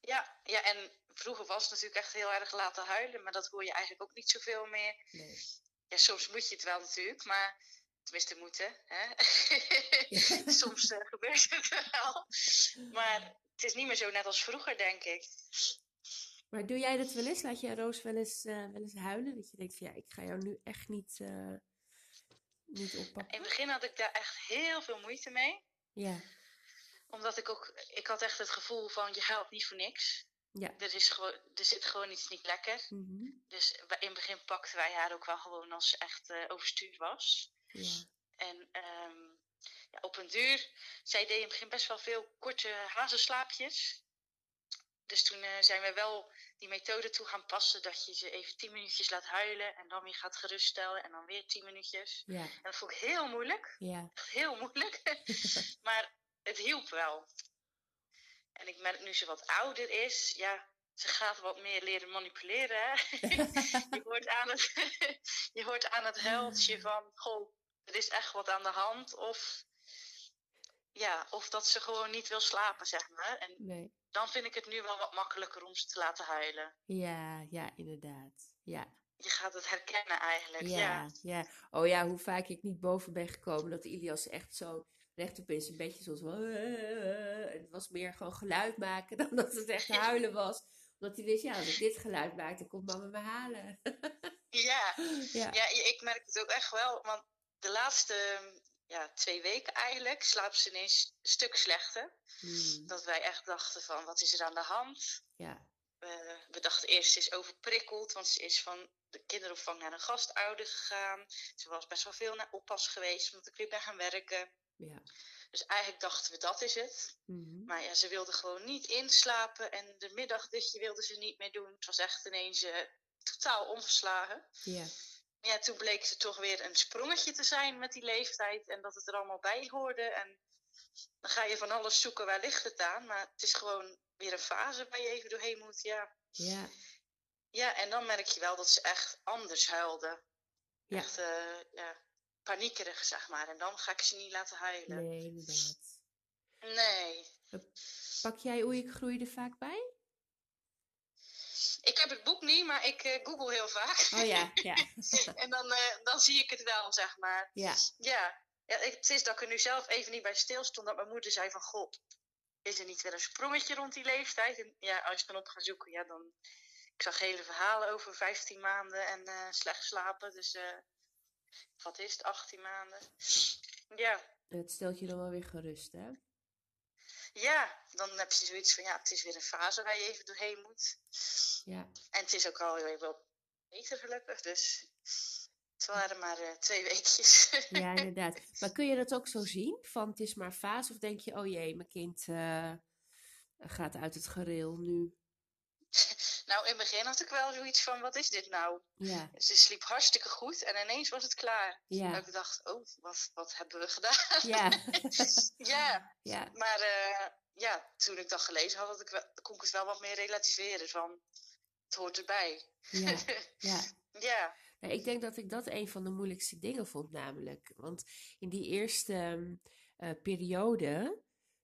ja, ja, en vroeger was het natuurlijk echt heel erg laten huilen, maar dat hoor je eigenlijk ook niet zoveel meer. Nee. Ja, soms moet je het wel natuurlijk, maar tenminste moeten, hè. soms eh, gebeurt het wel. Maar het is niet meer zo net als vroeger, denk ik. Maar doe jij dat wel eens? Laat je Roos wel eens, eh, wel eens huilen? Dat je denkt van ja, ik ga jou nu echt niet, eh, niet In oppakken. het begin had ik daar echt heel veel moeite mee. Ja, Omdat ik ook, ik had echt het gevoel van je huilt niet voor niks. Ja. Er, is gewoon, er zit gewoon iets niet lekker. Mhm. Dus in het begin pakten wij haar ook wel gewoon als ze echt eh, overstuurd was. Ja, En ehm, ja, op een duur, zij deed in het begin best wel veel korte hazenslaapjes. Dus toen eh, zijn we wel die methode toe gaan passen dat je ze even tien minuutjes laat huilen en dan weer gaat geruststellen en dan weer tien minuutjes. ja, En dat vond ik heel moeilijk, ja. echt heel moeilijk. maar het hielp wel. En ik merk nu ze wat ouder is, ja, ze gaat wat meer leren manipuleren. Hè? je, hoort aan het, je hoort aan het huiltje van, goh, er is echt wat aan de hand. Of, ja, of dat ze gewoon niet wil slapen, zeg maar. En Nee. dan vind ik het nu wel wat makkelijker om ze te laten huilen. Ja, ja, inderdaad. Ja. Je gaat het herkennen eigenlijk, ja. Ja, ja. Oh ja, hoe vaak ik niet boven ben gekomen dat Ilias echt zo rechtop in zijn bedje zoals wel. Het was meer gewoon geluid maken dan dat het echt huilen was. Omdat hij wist, ja, als ik dit geluid maak, dan komt mama me halen. Ja, Ja. ja, ik merk het ook echt wel. Want de laatste ja, twee weken eigenlijk slaapt ze ineens een stuk slechter. Hmm, Dat wij echt dachten van, wat is er aan de hand? ja. Eh, we dachten eerst, ze is overprikkeld, want ze is van de kinderopvang naar een gastouder gegaan. Ze was best wel veel naar oppas geweest, omdat ik weer ben gaan werken. Ja. Dus eigenlijk dachten we dat is het. Mhm. Maar ja, ze wilde gewoon niet inslapen en de middagdutje wilde ze niet meer doen. Het was echt ineens eh, totaal omgeslagen. Ja. Ja, toen bleek ze toch weer een sprongetje te zijn met die leeftijd en dat het er allemaal bij hoorde. En dan ga je van alles zoeken, waar ligt het aan? Maar het is gewoon weer een fase waar je even doorheen moet, ja. Ja. Ja, en dan merk je wel dat ze echt anders huilde. Ja. Echt, eh, ja, paniekerig, zeg maar. En dan ga ik ze niet laten huilen. Nee, inderdaad. Nee. Pak jij Oei, ik groeide vaak bij? Ik heb het boek niet, maar ik eh, google heel vaak. Oh ja, ja. en dan, eh, dan zie ik het wel, zeg maar. Ja, Ja. ja, het is dat ik er nu zelf even niet bij stilstond. Dat mijn moeder zei van, goh, is er niet weer een sprongetje rond die leeftijd? En ja, als je dan op gaat zoeken, ja, dan... Ik zag hele verhalen over 15 maanden en eh, slecht slapen. Dus wat is het, 18 maanden? Ja, het stelt je dan wel weer gerust, hè? ja, dan heb je zoiets van, ja, het is weer een fase waar je even doorheen moet. Ja. En het is ook al weer wel beter gelukkig, dus het waren maar eh, twee weekjes. Ja, inderdaad. Maar kun je dat ook zo zien? Van het is maar fase? Of denk je, oh jee, mijn kind eh, gaat uit het gereel nu? nou, in het begin had ik wel zoiets van, wat is dit nou? Ja, Ze sliep hartstikke goed en ineens was het klaar. ja, Dat ik dacht, oh, wat, wat hebben we gedaan? ja, ja, ja, maar eh, ja, toen ik dat gelezen had, had ik wel, kon ik het wel wat meer relativeren van, het hoort erbij. ja, ja. ja, Nou, ik denk dat ik dat een van de moeilijkste dingen vond, namelijk. Want in die eerste ehm, eh, periode,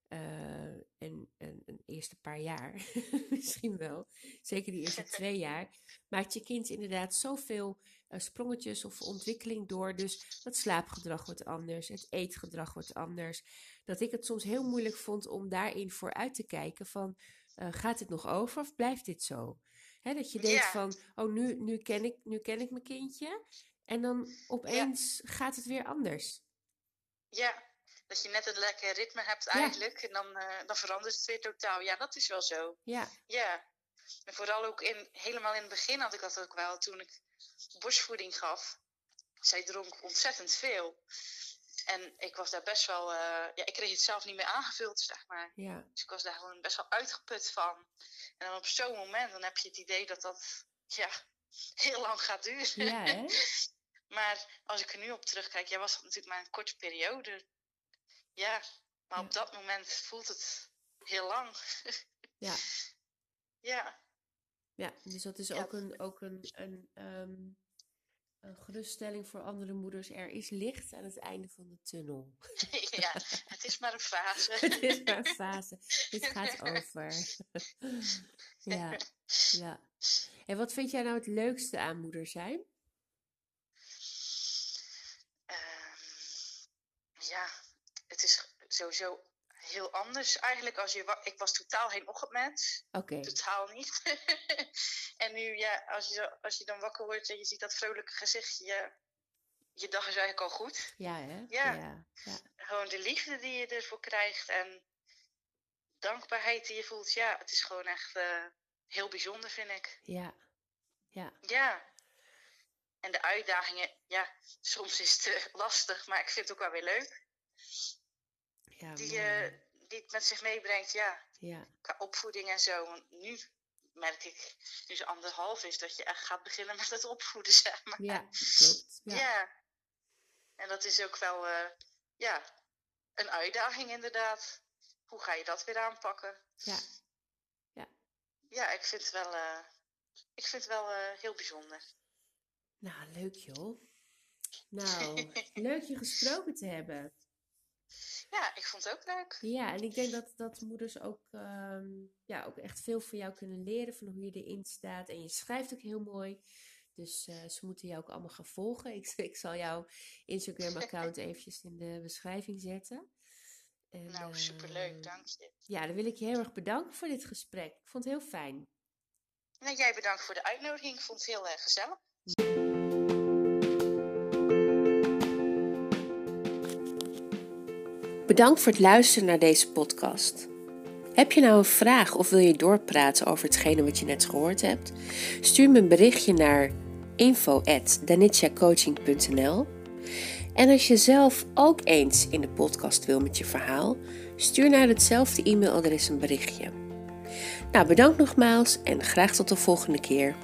eh, en, en een eerste paar jaar, misschien wel, zeker die eerste twee jaar, maakt je kind inderdaad zoveel eh, sprongetjes of ontwikkeling door. Dus het slaapgedrag wordt anders, het eetgedrag wordt anders. Dat ik het soms heel moeilijk vond om daarin vooruit te kijken van, eh, gaat dit nog over of blijft dit zo? Hè, dat je denkt Ja. van, oh, nu, nu, ken ik, nu ken ik mijn kindje. En dan opeens gaat het weer anders. ja. Dat je net een lekker ritme hebt eigenlijk en dan, eh, dan verandert het weer totaal. Ja, dat is wel zo. Ja, Ja, en vooral ook in, helemaal in het begin had ik dat ook wel toen ik borstvoeding gaf. Zij dronk ontzettend veel. En ik was daar best wel, eh, ja, ik kreeg het zelf niet meer aangevuld, zeg maar. ja, Dus ik was daar gewoon best wel uitgeput van. En dan op zo'n moment, dan heb je het idee dat dat, ja, heel lang gaat duren. ja, hè? Maar als ik er nu op terugkijk, ja, was dat natuurlijk maar een korte periode. Ja, maar Ja. op dat moment voelt het heel lang. Ja, ja, ja. Dus dat is Ja. ook een, ook een, een, ehm, een geruststelling voor andere moeders. Er is licht aan het einde van de tunnel. ja, het is maar een fase. Het is maar een fase. Dit gaat over. ja, ja. En wat vind jij nou het leukste aan moeder zijn? Ehm, ja, het is sowieso heel anders eigenlijk. Als je wa- ik was totaal geen ochtendmens. Oké, Totaal niet. en nu, ja, als je, als je dan wakker wordt en je ziet dat vrolijke gezichtje, ja, je dag is eigenlijk al goed. ja, hè? Ja. ja, ja. Gewoon de liefde die je ervoor krijgt en dankbaarheid die je voelt. Ja, het is gewoon echt eh, heel bijzonder, vind ik. ja. ja. Ja. En de uitdagingen, ja, soms is het eh, lastig, maar ik vind het ook wel weer leuk. Ja Die, eh, die het met zich meebrengt, ja, ja, qua opvoeding en zo. Want nu merk ik, nu ze anderhalf is, dat je echt gaat beginnen met het opvoeden, zeg maar. ja, klopt. Ja. Ja. En dat is ook wel, eh, ja, een uitdaging inderdaad. Hoe ga je dat weer aanpakken? Ja. Ja, ik vind het wel, eh, ik vind het wel heel bijzonder. Nou, leuk joh. Nou, leuk je gesproken te hebben. Ja, ik vond het ook leuk. Ja, en ik denk dat, dat moeders ook, ehm, ja, ook echt veel van jou kunnen leren van hoe je erin staat. En je schrijft ook heel mooi. Dus eh, ze moeten jou ook allemaal gaan volgen. Ik, ik zal jouw Instagram-account eventjes in de beschrijving zetten. En, Nou, eh, superleuk, dank je. Ja, dan wil ik je heel erg bedanken voor dit gesprek. Ik vond het heel fijn. Nou, jij bedankt voor de uitnodiging. Ik vond het heel erg gezellig. Bedankt voor het luisteren naar deze podcast. Heb je nou een vraag of wil je doorpraten over hetgene wat je net gehoord hebt? Stuur me een berichtje naar info.danitjacoaching.nl En als je zelf ook eens in de podcast wil met je verhaal, stuur naar hetzelfde e-mailadres een berichtje. Nou, bedankt nogmaals en graag tot de volgende keer.